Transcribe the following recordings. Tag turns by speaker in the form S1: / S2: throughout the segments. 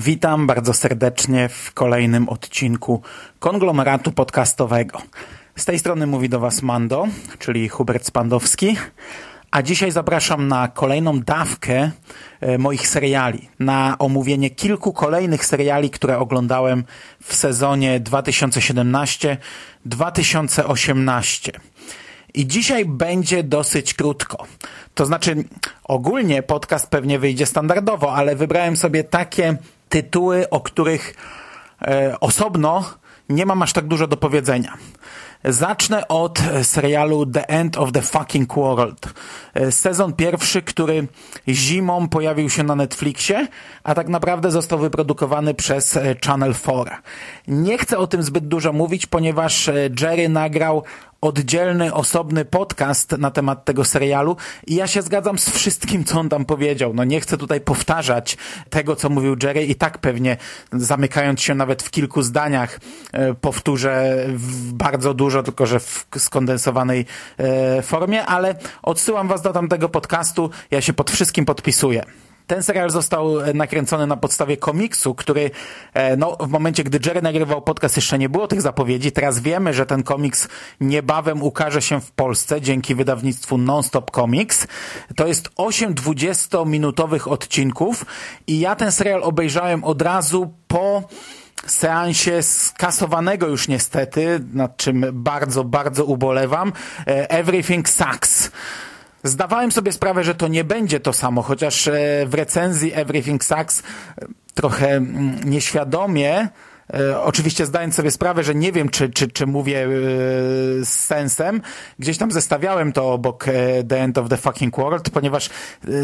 S1: Witam bardzo serdecznie w kolejnym odcinku konglomeratu podcastowego. Z tej strony mówi do Was Mando, czyli Hubert Spandowski. A dzisiaj zapraszam na kolejną dawkę e, moich seriali, na omówienie kilku kolejnych seriali, które oglądałem w sezonie 2017-2018. I dzisiaj będzie dosyć krótko. To znaczy, ogólnie podcast pewnie wyjdzie standardowo, ale wybrałem sobie takie tytuły, o których e, osobno nie mam aż tak dużo do powiedzenia. Zacznę od serialu The End of the Fucking World. Sezon pierwszy, który zimą pojawił się na Netflixie, a tak naprawdę został wyprodukowany przez Channel 4. Nie chcę o tym zbyt dużo mówić, ponieważ Jerry nagrał oddzielny, osobny podcast na temat tego serialu i ja się zgadzam z wszystkim, co on tam powiedział. No nie chcę tutaj powtarzać tego, co mówił Jerry i tak pewnie zamykając się nawet w kilku zdaniach powtórzę bardzo dużo, tylko że w skondensowanej formie, ale odsyłam was do tamtego podcastu, ja się pod wszystkim podpisuję. Ten serial został nakręcony na podstawie komiksu, który no, w momencie, gdy Jerry nagrywał podcast, jeszcze nie było tych zapowiedzi. Teraz wiemy, że ten komiks niebawem ukaże się w Polsce dzięki wydawnictwu Nonstop Comics. To jest 8 20-minutowych odcinków i ja ten serial obejrzałem od razu po seansie skasowanego już niestety, nad czym bardzo, bardzo ubolewam, Everything Sucks. Zdawałem sobie sprawę, że to nie będzie to samo, chociaż w recenzji Everything Sucks trochę nieświadomie, oczywiście zdając sobie sprawę, że nie wiem, czy, czy, czy mówię z sensem, gdzieś tam zestawiałem to obok The End of the Fucking World, ponieważ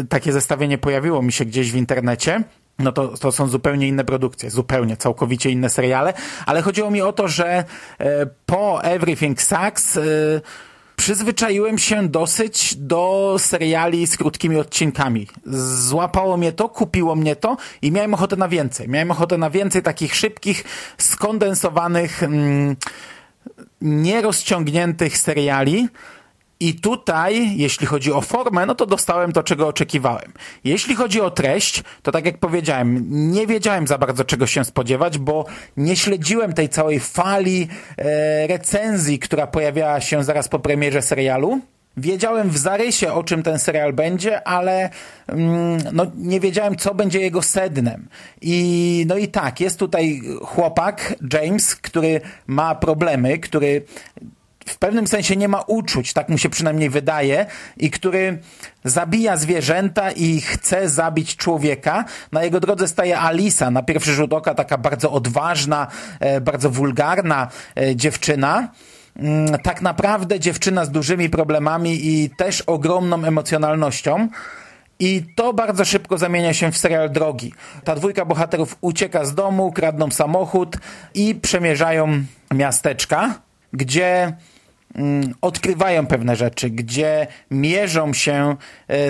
S1: takie zestawienie pojawiło mi się gdzieś w internecie. No to, to są zupełnie inne produkcje, zupełnie, całkowicie inne seriale, ale chodziło mi o to, że po Everything Sucks przyzwyczaiłem się dosyć do seriali z krótkimi odcinkami. Złapało mnie to, kupiło mnie to i miałem ochotę na więcej. Miałem ochotę na więcej takich szybkich, skondensowanych, mm, nierozciągniętych seriali. I tutaj, jeśli chodzi o formę, no to dostałem to, czego oczekiwałem. Jeśli chodzi o treść, to tak jak powiedziałem, nie wiedziałem za bardzo czego się spodziewać, bo nie śledziłem tej całej fali e, recenzji, która pojawiała się zaraz po premierze serialu. Wiedziałem w zarysie, o czym ten serial będzie, ale mm, no, nie wiedziałem, co będzie jego sednem. I, no i tak, jest tutaj chłopak, James, który ma problemy, który w pewnym sensie nie ma uczuć, tak mu się przynajmniej wydaje, i który zabija zwierzęta i chce zabić człowieka. Na jego drodze staje Alisa, na pierwszy rzut oka taka bardzo odważna, bardzo wulgarna dziewczyna. Tak naprawdę dziewczyna z dużymi problemami i też ogromną emocjonalnością. I to bardzo szybko zamienia się w serial drogi. Ta dwójka bohaterów ucieka z domu, kradną samochód i przemierzają miasteczka, gdzie odkrywają pewne rzeczy, gdzie mierzą się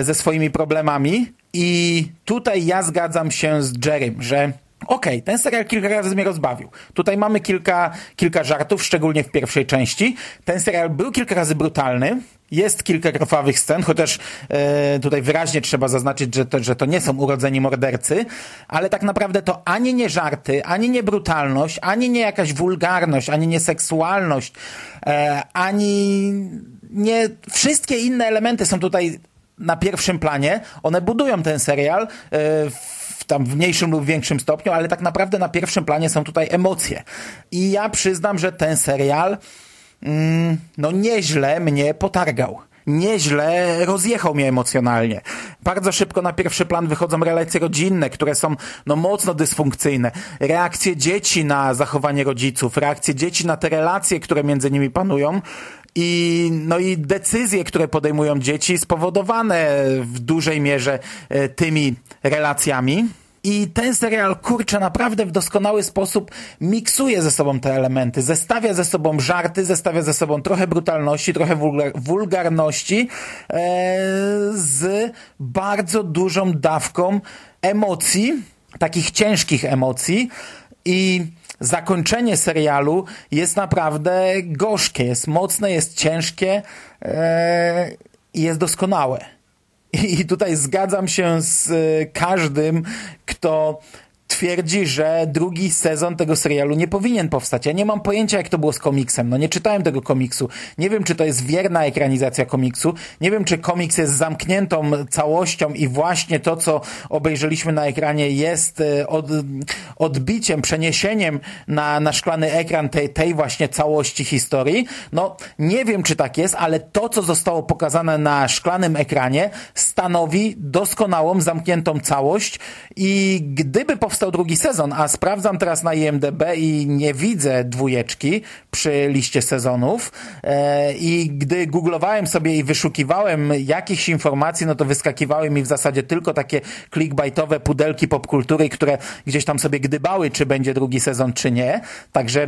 S1: ze swoimi problemami i tutaj ja zgadzam się z Jerrym, że okej, okay, ten serial kilka razy mnie rozbawił. Tutaj mamy kilka, kilka żartów, szczególnie w pierwszej części. Ten serial był kilka razy brutalny, jest kilka krwawych scen, chociaż e, tutaj wyraźnie trzeba zaznaczyć, że to, że to nie są urodzeni mordercy, ale tak naprawdę to ani nie żarty, ani nie brutalność, ani nie jakaś wulgarność, ani nie seksualność, e, ani nie... Wszystkie inne elementy są tutaj na pierwszym planie. One budują ten serial e, w tam w mniejszym lub większym stopniu, ale tak naprawdę na pierwszym planie są tutaj emocje. I ja przyznam, że ten serial mm, no nieźle mnie potargał. Nieźle rozjechał mnie emocjonalnie. Bardzo szybko na pierwszy plan wychodzą relacje rodzinne, które są no mocno dysfunkcyjne. Reakcje dzieci na zachowanie rodziców, reakcje dzieci na te relacje, które między nimi panują I, no i decyzje, które podejmują dzieci, spowodowane w dużej mierze e, tymi relacjami. I ten serial, kurczę, naprawdę w doskonały sposób miksuje ze sobą te elementy. Zestawia ze sobą żarty, zestawia ze sobą trochę brutalności, trochę wulgar wulgarności e, z bardzo dużą dawką emocji, takich ciężkich emocji. I zakończenie serialu jest naprawdę gorzkie, jest mocne, jest ciężkie e, i jest doskonałe. I tutaj zgadzam się z e, każdym, kto twierdzi, że drugi sezon tego serialu nie powinien powstać. Ja nie mam pojęcia, jak to było z komiksem. No nie czytałem tego komiksu. Nie wiem, czy to jest wierna ekranizacja komiksu. Nie wiem, czy komiks jest zamkniętą całością i właśnie to, co obejrzeliśmy na ekranie jest e, od, odbiciem, przeniesieniem na, na szklany ekran tej, tej właśnie całości historii. No nie wiem, czy tak jest, ale to, co zostało pokazane na szklanym ekranie stanowi doskonałą, zamkniętą całość i gdyby powstał drugi sezon, a sprawdzam teraz na IMDB i nie widzę dwójeczki przy liście sezonów e, i gdy googlowałem sobie i wyszukiwałem jakichś informacji, no to wyskakiwały mi w zasadzie tylko takie clickbaitowe pudelki popkultury, które gdzieś tam sobie gdybały, czy będzie drugi sezon, czy nie. Także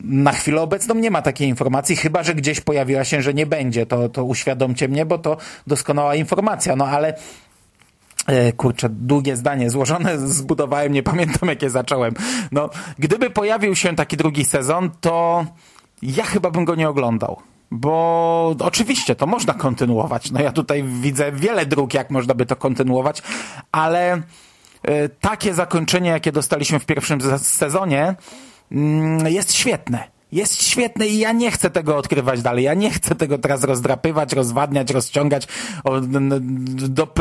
S1: na chwilę obecną nie ma takiej informacji, chyba że gdzieś pojawiła się, że nie będzie. To, to uświadomcie mnie, bo to doskonała informacja. No ale kurczę, długie zdanie złożone zbudowałem, nie pamiętam jakie zacząłem. No, gdyby pojawił się taki drugi sezon, to ja chyba bym go nie oglądał. Bo oczywiście to można kontynuować. No ja tutaj widzę wiele dróg, jak można by to kontynuować, ale e, takie zakończenie, jakie dostaliśmy w pierwszym sezonie, mm, jest świetne jest świetny i ja nie chcę tego odkrywać dalej. Ja nie chcę tego teraz rozdrapywać, rozwadniać, rozciągać,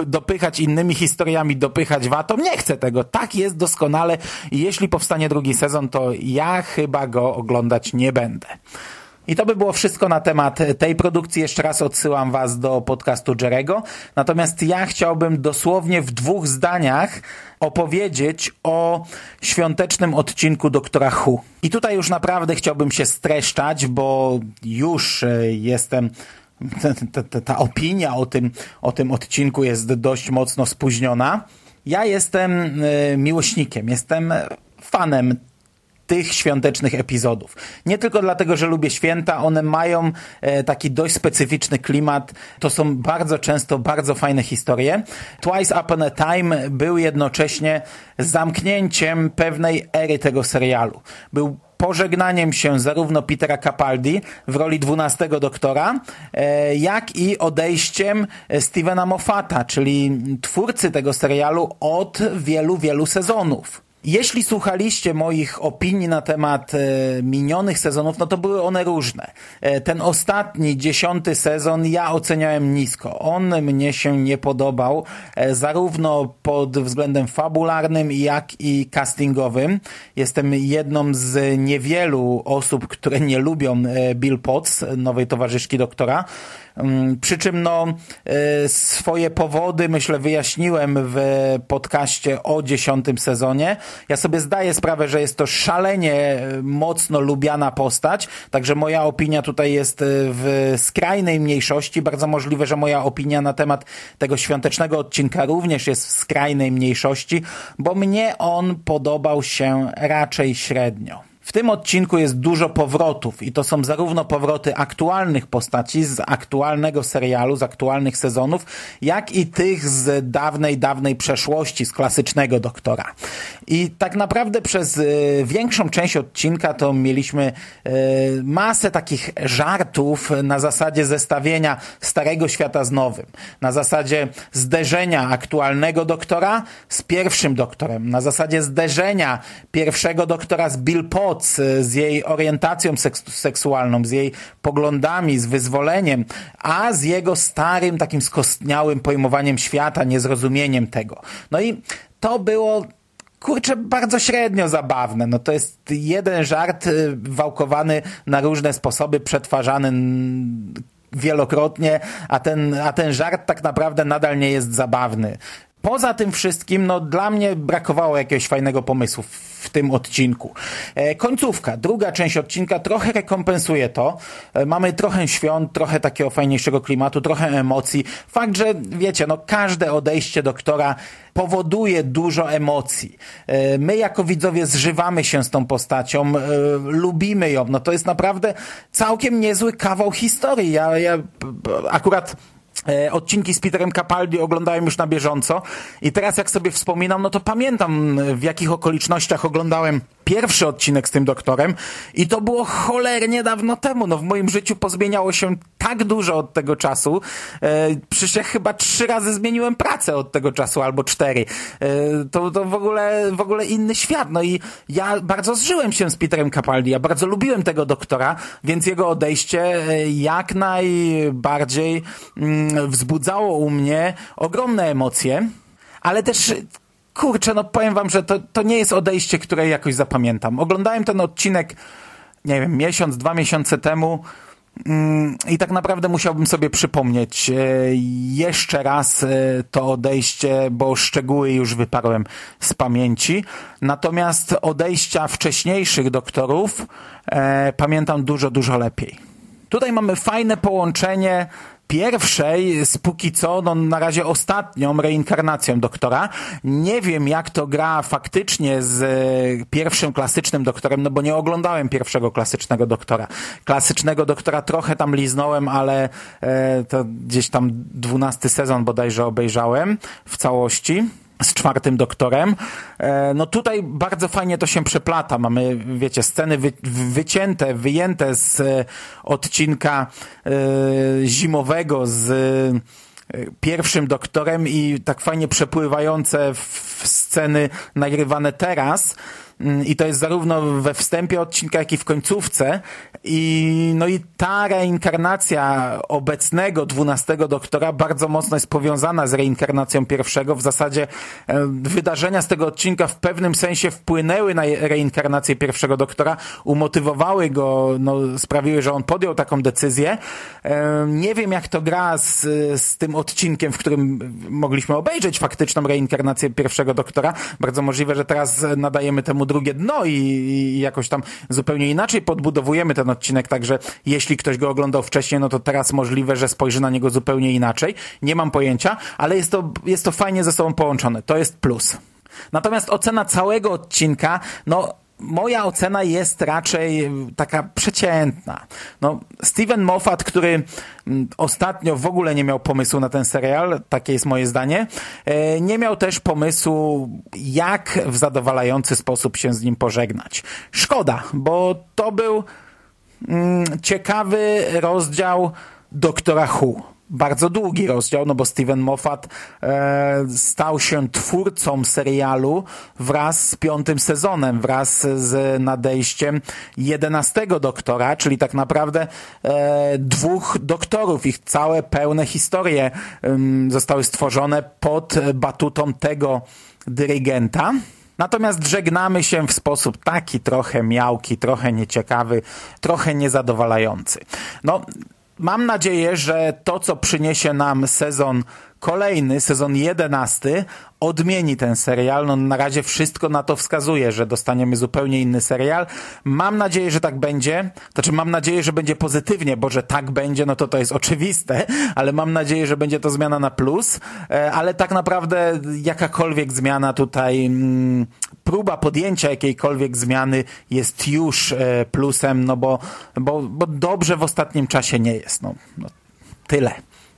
S1: dopychać innymi historiami, dopychać watą. Nie chcę tego. Tak jest doskonale i jeśli powstanie drugi sezon, to ja chyba go oglądać nie będę. I to by było wszystko na temat tej produkcji. Jeszcze raz odsyłam Was do podcastu Jerego. Natomiast ja chciałbym dosłownie w dwóch zdaniach opowiedzieć o świątecznym odcinku Doktora Hu. I tutaj już naprawdę chciałbym się streszczać, bo już e, jestem ta, ta, ta, opinia o tym, o tym odcinku jest dość mocno spóźniona. Ja jestem e, miłośnikiem, jestem fanem tych świątecznych epizodów. Nie tylko dlatego, że lubię święta, one mają e, taki dość specyficzny klimat. To są bardzo często bardzo fajne historie. Twice Upon a Time był jednocześnie zamknięciem pewnej ery tego serialu. Był pożegnaniem się zarówno Petera Capaldi w roli dwunastego doktora, e, jak i odejściem Stevena Moffata, czyli twórcy tego serialu od wielu, wielu sezonów. Jeśli słuchaliście moich opinii na temat e, minionych sezonów, no to były one różne. E, ten ostatni, dziesiąty sezon ja oceniałem nisko. On mnie się nie podobał, e, zarówno pod względem fabularnym, jak i castingowym. Jestem jedną z niewielu osób, które nie lubią Bill Potts, nowej towarzyszki doktora. Mm, przy czym no, swoje powody, myślę, wyjaśniłem w podcaście o dziesiątym sezonie. Ja sobie zdaję sprawę, że jest to szalenie e, mocno lubiana postać, także moja opinia tutaj jest e, w skrajnej mniejszości. Bardzo możliwe, że moja opinia na temat tego świątecznego odcinka również jest w skrajnej mniejszości, bo mnie on podobał się raczej średnio. Tym odcinku jest dużo powrotów i to są zarówno powroty aktualnych postaci z aktualnego serialu, z aktualnych sezonów, jak i tych z dawnej, dawnej przeszłości, z klasycznego doktora. I tak naprawdę przez y, większą część odcinka to mieliśmy y, masę takich żartów na zasadzie zestawienia starego świata z nowym, na zasadzie zderzenia aktualnego doktora z pierwszym doktorem, na zasadzie zderzenia pierwszego doktora z Bill Potts, z jej orientacją seks seksualną, z jej poglądami, z wyzwoleniem, a z jego starym, takim skostniałym pojmowaniem świata, niezrozumieniem tego. No i to było kurczę, bardzo średnio zabawne. No to jest jeden żart y, wałkowany na różne sposoby, przetwarzany wielokrotnie, a ten, a ten żart tak naprawdę nadal nie jest zabawny. Poza tym wszystkim, no dla mnie brakowało jakiegoś fajnego pomysłu w tym odcinku. E, końcówka, druga część odcinka trochę rekompensuje to. E, mamy trochę świąt, trochę takiego fajniejszego klimatu, trochę emocji. Fakt, że wiecie, no każde odejście doktora powoduje dużo emocji. E, my jako widzowie zżywamy się z tą postacią, lubimy ją. No to jest naprawdę całkiem niezły kawał historii. Ja, ja akurat odcinki z Peterem Capaldi oglądałem już na bieżąco i teraz jak sobie wspominam, no to pamiętam w jakich okolicznościach oglądałem pierwszy odcinek z tym doktorem i to było cholernie dawno temu. No w moim życiu pozmieniało się tak dużo od tego czasu. E, przecież ja chyba trzy razy zmieniłem pracę od tego czasu, albo cztery. E, to, to w ogóle, w ogóle inny świat. No i ja bardzo zżyłem się z Peterem Capaldi. Ja bardzo lubiłem tego doktora, więc jego odejście e, jak najbardziej mm, wzbudzało u mnie ogromne emocje, ale też kurczę, no powiem wam, że to, to nie jest odejście, które jakoś zapamiętam. Oglądałem ten odcinek, nie wiem, miesiąc, dwa miesiące temu mm, i tak naprawdę musiałbym sobie przypomnieć e, jeszcze raz e, to odejście, bo szczegóły już wyparłem z pamięci. Natomiast odejścia wcześniejszych doktorów e, pamiętam dużo, dużo lepiej. Tutaj mamy fajne połączenie pierwszej, z póki co, no na razie ostatnią reinkarnacją doktora. Nie wiem, jak to gra faktycznie z e, pierwszym klasycznym doktorem, no bo nie oglądałem pierwszego klasycznego doktora. Klasycznego doktora trochę tam liznąłem, ale e, to gdzieś tam dwunasty sezon bodajże obejrzałem w całości z czwartym doktorem. E, no tutaj bardzo fajnie to się przeplata. Mamy, wiecie, sceny wy, wycięte, wyjęte z e, odcinka e, zimowego z pierwszym doktorem i tak fajnie przepływające w sceny nagrywane teraz. Mm, I to jest zarówno we wstępie odcinka, jak i w końcówce. I, no i ta reinkarnacja obecnego dwunastego doktora bardzo mocno jest powiązana z reinkarnacją pierwszego. W zasadzie e, wydarzenia z tego odcinka w pewnym sensie wpłynęły na reinkarnację pierwszego doktora, umotywowały go, no, sprawiły, że on podjął taką decyzję. E, nie wiem, jak to gra z, z tym odcinkiem, w którym mogliśmy obejrzeć faktyczną reinkarnację pierwszego doktora. Bardzo możliwe, że teraz nadajemy temu drugie dno i, i jakoś tam zupełnie inaczej podbudowujemy ten odcinek, także jeśli ktoś go oglądał wcześniej, no to teraz możliwe, że spojrzy na niego zupełnie inaczej. Nie mam pojęcia, ale jest to, jest to fajnie ze sobą połączone. To jest plus. Natomiast ocena całego odcinka, no moja ocena jest raczej taka przeciętna. No, Steven Moffat, który mm, ostatnio w ogóle nie miał pomysłu na ten serial, takie jest moje zdanie, e, nie miał też pomysłu, jak w zadowalający sposób się z nim pożegnać. Szkoda, bo to był mm, ciekawy rozdział Doktora Who bardzo długi rozdział, no bo Steven Moffat e, stał się twórcą serialu wraz z piątym sezonem, wraz z nadejściem jedenastego doktora, czyli tak naprawdę e, dwóch doktorów. Ich całe pełne historie e, zostały stworzone pod batutą tego dyrygenta. Natomiast żegnamy się w sposób taki trochę miałki, trochę nieciekawy, trochę niezadowalający. No, Mam nadzieję, że to, co przyniesie nam sezon kolejny, sezon jedenasty, odmieni ten serial. No, na razie wszystko na to wskazuje, że dostaniemy zupełnie inny serial. Mam nadzieję, że tak będzie. Znaczy, mam nadzieję, że będzie pozytywnie, bo że tak będzie, no to to jest oczywiste, ale mam nadzieję, że będzie to zmiana na plus. E, ale tak naprawdę jakakolwiek zmiana tutaj, mm, próba podjęcia jakiejkolwiek zmiany jest już e, plusem, no bo, bo, bo dobrze w ostatnim czasie nie jest. No, no tyle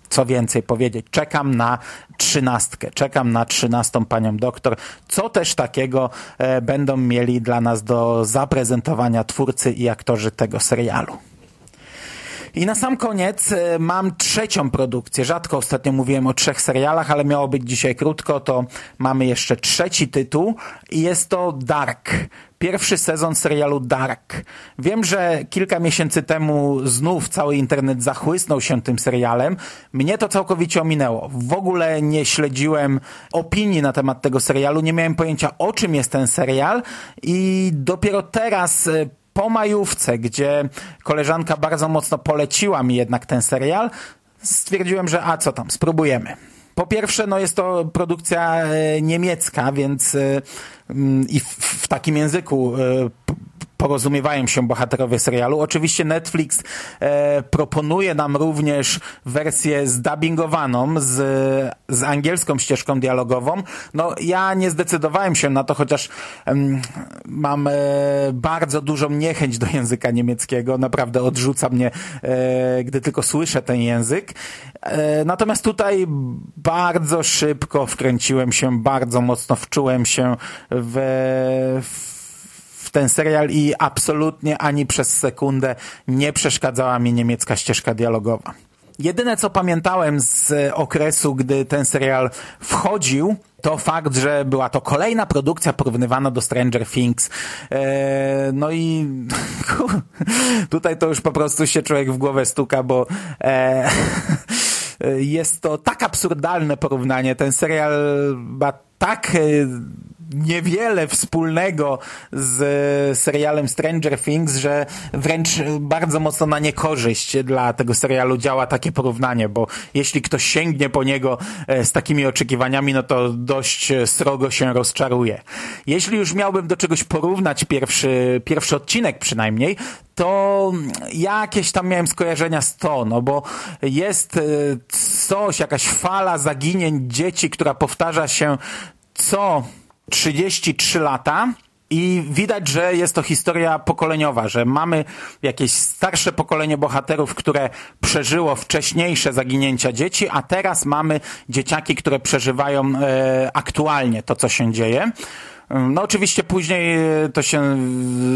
S1: co więcej powiedzieć. Czekam na trzynastkę, czekam na trzynastą panią doktor. Co też takiego e, będą mieli dla nas do zaprezentowania twórcy i aktorzy tego serialu. I na sam koniec e, mam trzecią produkcję. Rzadko ostatnio mówiłem o trzech serialach, ale miało być dzisiaj krótko, to mamy jeszcze trzeci tytuł i jest to Dark. Pierwszy sezon serialu Dark. Wiem, że kilka miesięcy temu znów cały internet zachłysnął się tym serialem. Mnie to całkowicie ominęło. W ogóle nie śledziłem opinii na temat tego serialu, nie miałem pojęcia o czym jest ten serial i dopiero teraz e, po majówce, gdzie koleżanka bardzo mocno poleciła mi jednak ten serial, stwierdziłem, że a co tam, spróbujemy. Po pierwsze, no jest to produkcja e, niemiecka, więc e, mm, i w, w takim języku e, porozumiewają się bohaterowie serialu. Oczywiście Netflix e, proponuje nam również wersję zdubbingowaną z, z angielską ścieżką dialogową. No ja nie zdecydowałem się na to, chociaż em, mam e, bardzo dużą niechęć do języka niemieckiego. Naprawdę odrzuca mnie, e, gdy tylko słyszę ten język. E, natomiast tutaj bardzo szybko wkręciłem się, bardzo mocno wczułem się w, w w ten serial i absolutnie ani przez sekundę nie przeszkadzała mi niemiecka ścieżka dialogowa. Jedyne co pamiętałem z okresu, gdy ten serial wchodził, to fakt, że była to kolejna produkcja porównywana do Stranger Things. Eee, no i tutaj to już po prostu się człowiek w głowę stuka, bo e, jest to tak absurdalne porównanie. Ten serial ma tak e, niewiele wspólnego z serialem Stranger Things, że wręcz bardzo mocno na niekorzyść dla tego serialu działa takie porównanie, bo jeśli ktoś sięgnie po niego e, z takimi oczekiwaniami, no to dość srogo się rozczaruje. Jeśli już miałbym do czegoś porównać pierwszy, pierwszy odcinek przynajmniej, to jakieś tam miałem skojarzenia z to, no bo jest e, coś, jakaś fala zaginień dzieci, która powtarza się co 33 lata i widać, że jest to historia pokoleniowa, że mamy jakieś starsze pokolenie bohaterów, które przeżyło wcześniejsze zaginięcia dzieci, a teraz mamy dzieciaki, które przeżywają e, aktualnie to, co się dzieje. No oczywiście później to się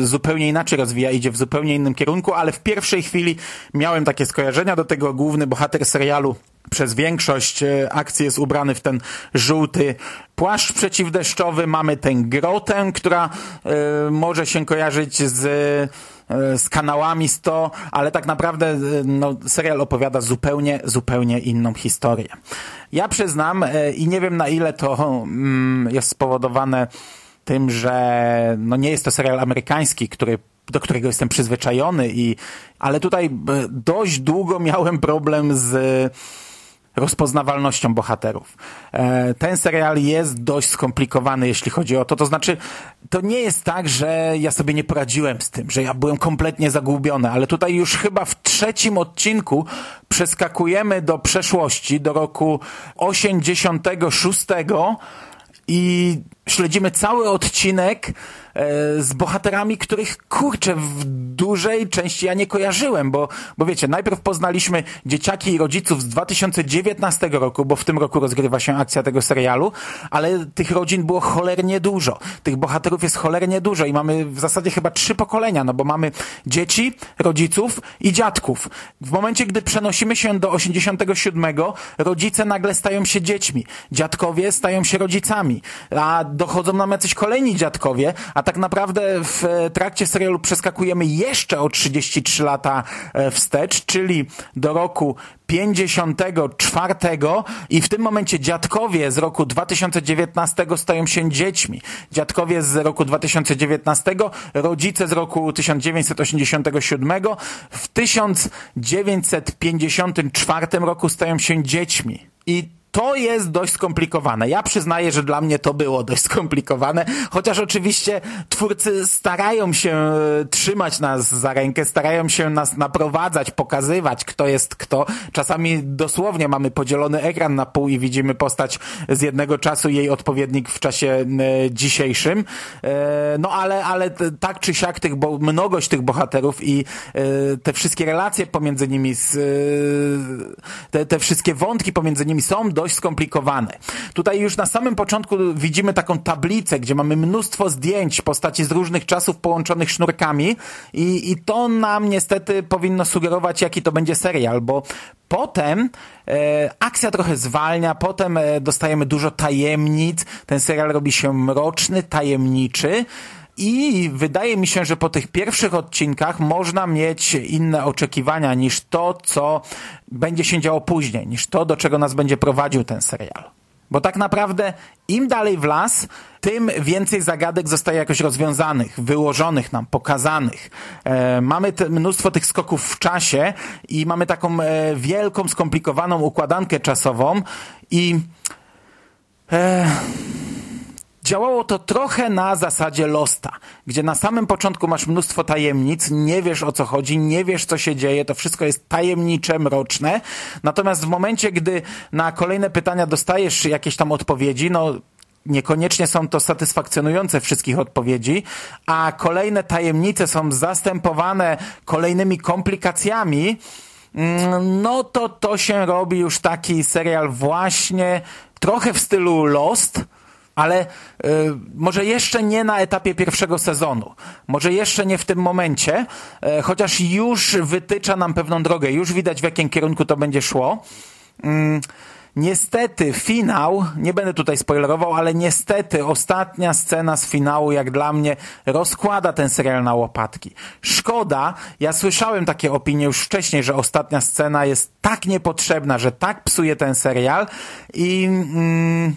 S1: zupełnie inaczej rozwija, idzie w zupełnie innym kierunku, ale w pierwszej chwili miałem takie skojarzenia do tego główny bohater serialu przez większość akcji jest ubrany w ten żółty płaszcz przeciwdeszczowy, mamy tę grotę, która y, może się kojarzyć z z kanałami 100, ale tak naprawdę no, serial opowiada zupełnie, zupełnie inną historię. Ja przyznam i nie wiem na ile to mm, jest spowodowane tym, że no nie jest to serial amerykański, który do którego jestem przyzwyczajony i ale tutaj dość długo miałem problem z rozpoznawalnością bohaterów. Ten serial jest dość skomplikowany, jeśli chodzi o to. To znaczy, to nie jest tak, że ja sobie nie poradziłem z tym, że ja byłem kompletnie zagubiony, ale tutaj już chyba w trzecim odcinku przeskakujemy do przeszłości, do roku 86 i śledzimy cały odcinek z bohaterami, których kurczę w dużej części ja nie kojarzyłem, bo, bo wiecie, najpierw poznaliśmy dzieciaki i rodziców z 2019 roku, bo w tym roku rozgrywa się akcja tego serialu, ale tych rodzin było cholernie dużo. Tych bohaterów jest cholernie dużo i mamy w zasadzie chyba trzy pokolenia, no bo mamy dzieci, rodziców i dziadków. W momencie, gdy przenosimy się do 87, rodzice nagle stają się dziećmi, dziadkowie stają się rodzicami, a dochodzą nam jacyś kolejni dziadkowie, a tak naprawdę w trakcie serialu przeskakujemy jeszcze o 33 lata wstecz, czyli do roku 54 i w tym momencie dziadkowie z roku 2019 stają się dziećmi. Dziadkowie z roku 2019, rodzice z roku 1987, w 1954 roku stają się dziećmi. I to jest dość skomplikowane. Ja przyznaję, że dla mnie to było dość skomplikowane, chociaż oczywiście twórcy starają się trzymać nas za rękę, starają się nas naprowadzać, pokazywać, kto jest kto. Czasami dosłownie mamy podzielony ekran na pół i widzimy postać z jednego czasu jej odpowiednik w czasie dzisiejszym. No ale, ale tak czy siak tych, bo mnogość tych bohaterów i te wszystkie relacje pomiędzy nimi, te, te wszystkie wątki pomiędzy nimi są dość skomplikowane. Tutaj już na samym początku widzimy taką tablicę, gdzie mamy mnóstwo zdjęć postaci z różnych czasów połączonych sznurkami i, i to nam niestety powinno sugerować, jaki to będzie serial, bo potem e, akcja trochę zwalnia, potem e, dostajemy dużo tajemnic, ten serial robi się mroczny, tajemniczy, i wydaje mi się, że po tych pierwszych odcinkach można mieć inne oczekiwania niż to, co będzie się działo później, niż to, do czego nas będzie prowadził ten serial. Bo tak naprawdę im dalej w las, tym więcej zagadek zostaje jakoś rozwiązanych, wyłożonych nam, pokazanych. E, mamy te, mnóstwo tych skoków w czasie i mamy taką e, wielką, skomplikowaną układankę czasową i e, działało to trochę na zasadzie Losta, gdzie na samym początku masz mnóstwo tajemnic, nie wiesz o co chodzi, nie wiesz co się dzieje, to wszystko jest tajemnicze, mroczne. Natomiast w momencie, gdy na kolejne pytania dostajesz jakieś tam odpowiedzi, no niekoniecznie są to satysfakcjonujące wszystkich odpowiedzi, a kolejne tajemnice są zastępowane kolejnymi komplikacjami, mm, no to to się robi już taki serial właśnie trochę w stylu Lost, ale y, może jeszcze nie na etapie pierwszego sezonu, może jeszcze nie w tym momencie, y, chociaż już wytycza nam pewną drogę, już widać w jakim kierunku to będzie szło. Y, Niestety finał, nie będę tutaj spoilerował, ale niestety ostatnia scena z finału, jak dla mnie, rozkłada ten serial na łopatki. Szkoda, ja słyszałem takie opinie już wcześniej, że ostatnia scena jest tak niepotrzebna, że tak psuje ten serial i... Mm,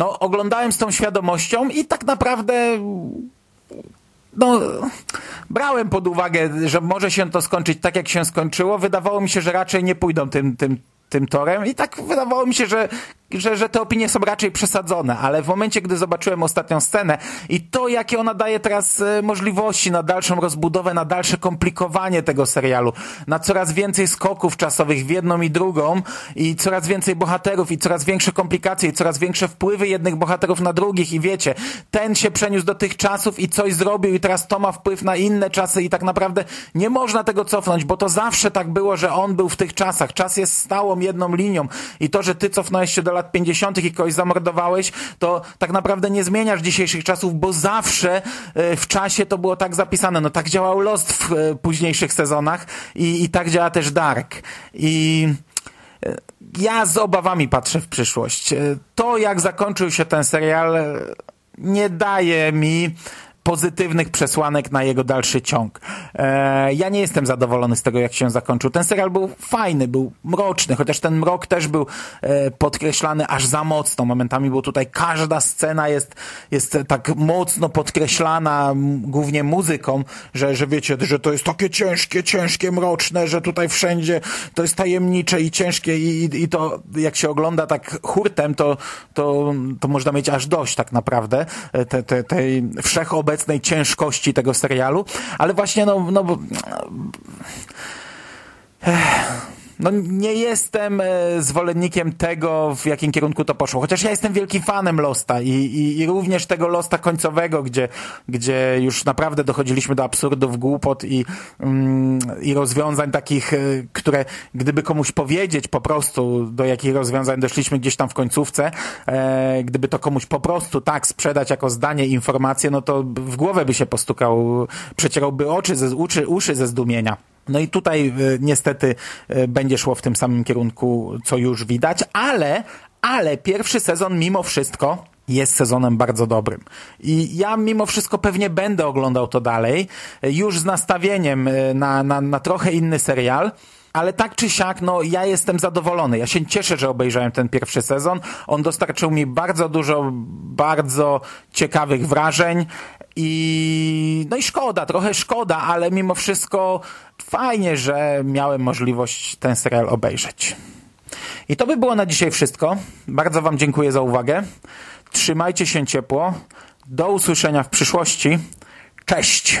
S1: no, oglądałem z tą świadomością i tak naprawdę no, brałem pod uwagę, że może się to skończyć tak, jak się skończyło. Wydawało mi się, że raczej nie pójdą tym, tym, tym torem i tak wydawało mi się, że że, że te opinie są raczej przesadzone, ale w momencie, gdy zobaczyłem ostatnią scenę i to, jakie ona daje teraz e, możliwości na dalszą rozbudowę, na dalsze komplikowanie tego serialu, na coraz więcej skoków czasowych w jedną i drugą i coraz więcej bohaterów i coraz większe komplikacje i coraz większe wpływy jednych bohaterów na drugich i wiecie, ten się przeniósł do tych czasów i coś zrobił i teraz to ma wpływ na inne czasy i tak naprawdę nie można tego cofnąć, bo to zawsze tak było, że on był w tych czasach. Czas jest stałą jedną linią i to, że ty cofnąłeś się do lat 50. i kogoś zamordowałeś, to tak naprawdę nie zmieniasz dzisiejszych czasów, bo zawsze e, w czasie to było tak zapisane. No tak działał Lost w e, późniejszych sezonach i, i tak działa też Dark. I e, ja z obawami patrzę w przyszłość. To, jak zakończył się ten serial, nie daje mi pozytywnych przesłanek na jego dalszy ciąg. E, ja nie jestem zadowolony z tego, jak się zakończył. Ten serial był fajny, był mroczny, chociaż ten mrok też był e, podkreślany aż za mocno. Momentami, bo tutaj każda scena jest, jest tak mocno podkreślana, głównie muzyką, że, że wiecie, że to jest takie ciężkie, ciężkie, mroczne, że tutaj wszędzie to jest tajemnicze i ciężkie i, i, to jak się ogląda tak hurtem, to, to, to można mieć aż dość tak naprawdę e, te, te, tej wszechobecnej obecnej ciężkości tego serialu, ale właśnie no, no no nie jestem e, zwolennikiem tego, w jakim kierunku to poszło. Chociaż ja jestem wielkim fanem Losta i, i, i również tego Losta końcowego, gdzie, gdzie już naprawdę dochodziliśmy do absurdów, głupot i, mm, i rozwiązań takich, e, które gdyby komuś powiedzieć po prostu, do jakich rozwiązań doszliśmy gdzieś tam w końcówce, e, gdyby to komuś po prostu tak sprzedać jako zdanie, informację, no to w głowę by się postukał, przecierałby oczy ze, uszy, uszy ze zdumienia. No i tutaj e, niestety e, będzie szło w tym samym kierunku, co już widać, ale, ale pierwszy sezon mimo wszystko jest sezonem bardzo dobrym. I ja mimo wszystko pewnie będę oglądał to dalej, e, już z nastawieniem na, na, na trochę inny serial, ale tak czy siak, no ja jestem zadowolony. Ja się cieszę, że obejrzałem ten pierwszy sezon. On dostarczył mi bardzo dużo, bardzo ciekawych wrażeń i no i szkoda, trochę szkoda, ale mimo wszystko fajnie, że miałem możliwość ten serial obejrzeć. I to by było na dzisiaj wszystko. Bardzo Wam dziękuję za uwagę. Trzymajcie się ciepło. Do usłyszenia w przyszłości. Cześć!